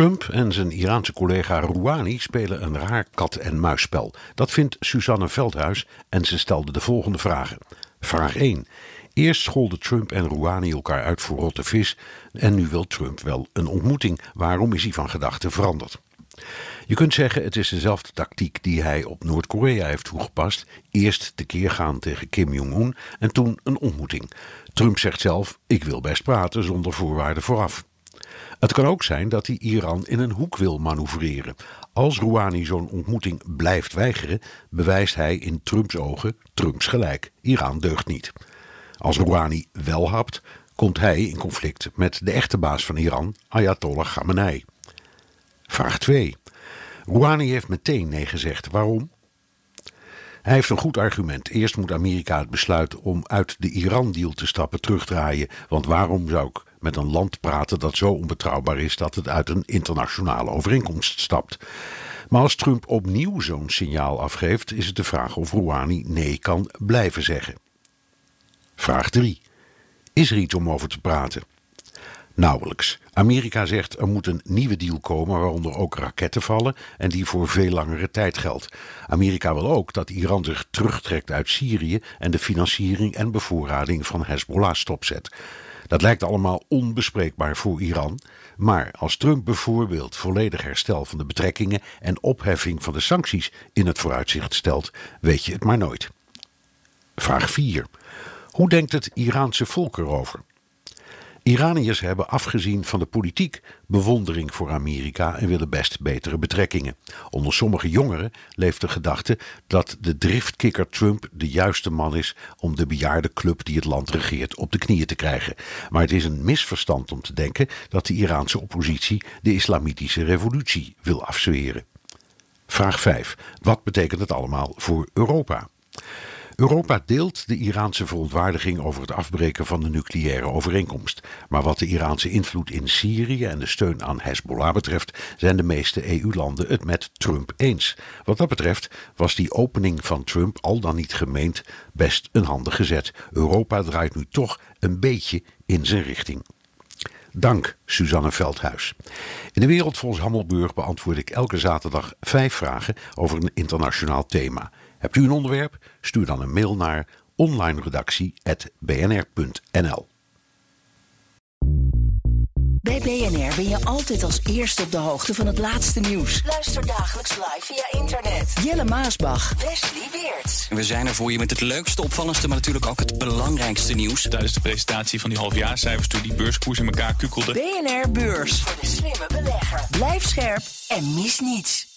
Trump en zijn Iraanse collega Rouhani spelen een raar kat-en-muisspel. Dat vindt Suzanne Veldhuis en ze stelde de volgende vragen. Vraag 1. Eerst scholden Trump en Rouhani elkaar uit voor rotte vis en nu wil Trump wel een ontmoeting. Waarom is hij van gedachten veranderd? Je kunt zeggen het is dezelfde tactiek die hij op Noord-Korea heeft toegepast. Eerst tekeer gaan tegen Kim Jong-un en toen een ontmoeting. Trump zegt zelf ik wil best praten zonder voorwaarden vooraf. Het kan ook zijn dat hij Iran in een hoek wil manoeuvreren. Als Rouhani zo'n ontmoeting blijft weigeren, bewijst hij in Trumps ogen Trumps gelijk. Iran deugt niet. Als Rouhani wel hapt, komt hij in conflict met de echte baas van Iran, Ayatollah Khamenei. Vraag 2. Rouhani heeft meteen nee gezegd. Waarom? Hij heeft een goed argument. Eerst moet Amerika het besluit om uit de Iran-deal te stappen terugdraaien. Want waarom zou ik met een land praten dat zo onbetrouwbaar is dat het uit een internationale overeenkomst stapt? Maar als Trump opnieuw zo'n signaal afgeeft, is het de vraag of Rouhani nee kan blijven zeggen. Vraag 3. Is er iets om over te praten? Nauwelijks. Amerika zegt er moet een nieuwe deal komen waaronder ook raketten vallen en die voor veel langere tijd geldt. Amerika wil ook dat Iran zich terugtrekt uit Syrië en de financiering en bevoorrading van Hezbollah stopzet. Dat lijkt allemaal onbespreekbaar voor Iran. Maar als Trump bijvoorbeeld volledig herstel van de betrekkingen en opheffing van de sancties in het vooruitzicht stelt, weet je het maar nooit. Vraag 4. Hoe denkt het Iraanse volk erover? Iraniërs hebben afgezien van de politiek bewondering voor Amerika en willen best betere betrekkingen. Onder sommige jongeren leeft de gedachte dat de driftkikker Trump de juiste man is om de bejaarde club die het land regeert op de knieën te krijgen. Maar het is een misverstand om te denken dat de Iraanse oppositie de islamitische revolutie wil afzweren. Vraag 5. Wat betekent het allemaal voor Europa? Europa deelt de Iraanse verontwaardiging over het afbreken van de nucleaire overeenkomst. Maar wat de Iraanse invloed in Syrië en de steun aan Hezbollah betreft, zijn de meeste EU-landen het met Trump eens. Wat dat betreft was die opening van Trump al dan niet gemeend best een handige zet. Europa draait nu toch een beetje in zijn richting. Dank, Suzanne Veldhuis. In de wereld volgens Hammelburg beantwoord ik elke zaterdag vijf vragen over een internationaal thema. Hebt u een onderwerp? Stuur dan een mail naar onlineredactie.bnr.nl. Bij BNR ben je altijd als eerste op de hoogte van het laatste nieuws. Luister dagelijks live via internet. Jelle Maasbach. Wesley Weert. We zijn er voor je met het leukste, opvallendste, maar natuurlijk ook het belangrijkste nieuws. Tijdens de presentatie van die halfjaarcijfers toen die beurskoers in elkaar kukkelde. BNR Beurs. Voor de slimme belegger. Blijf scherp en mis niets.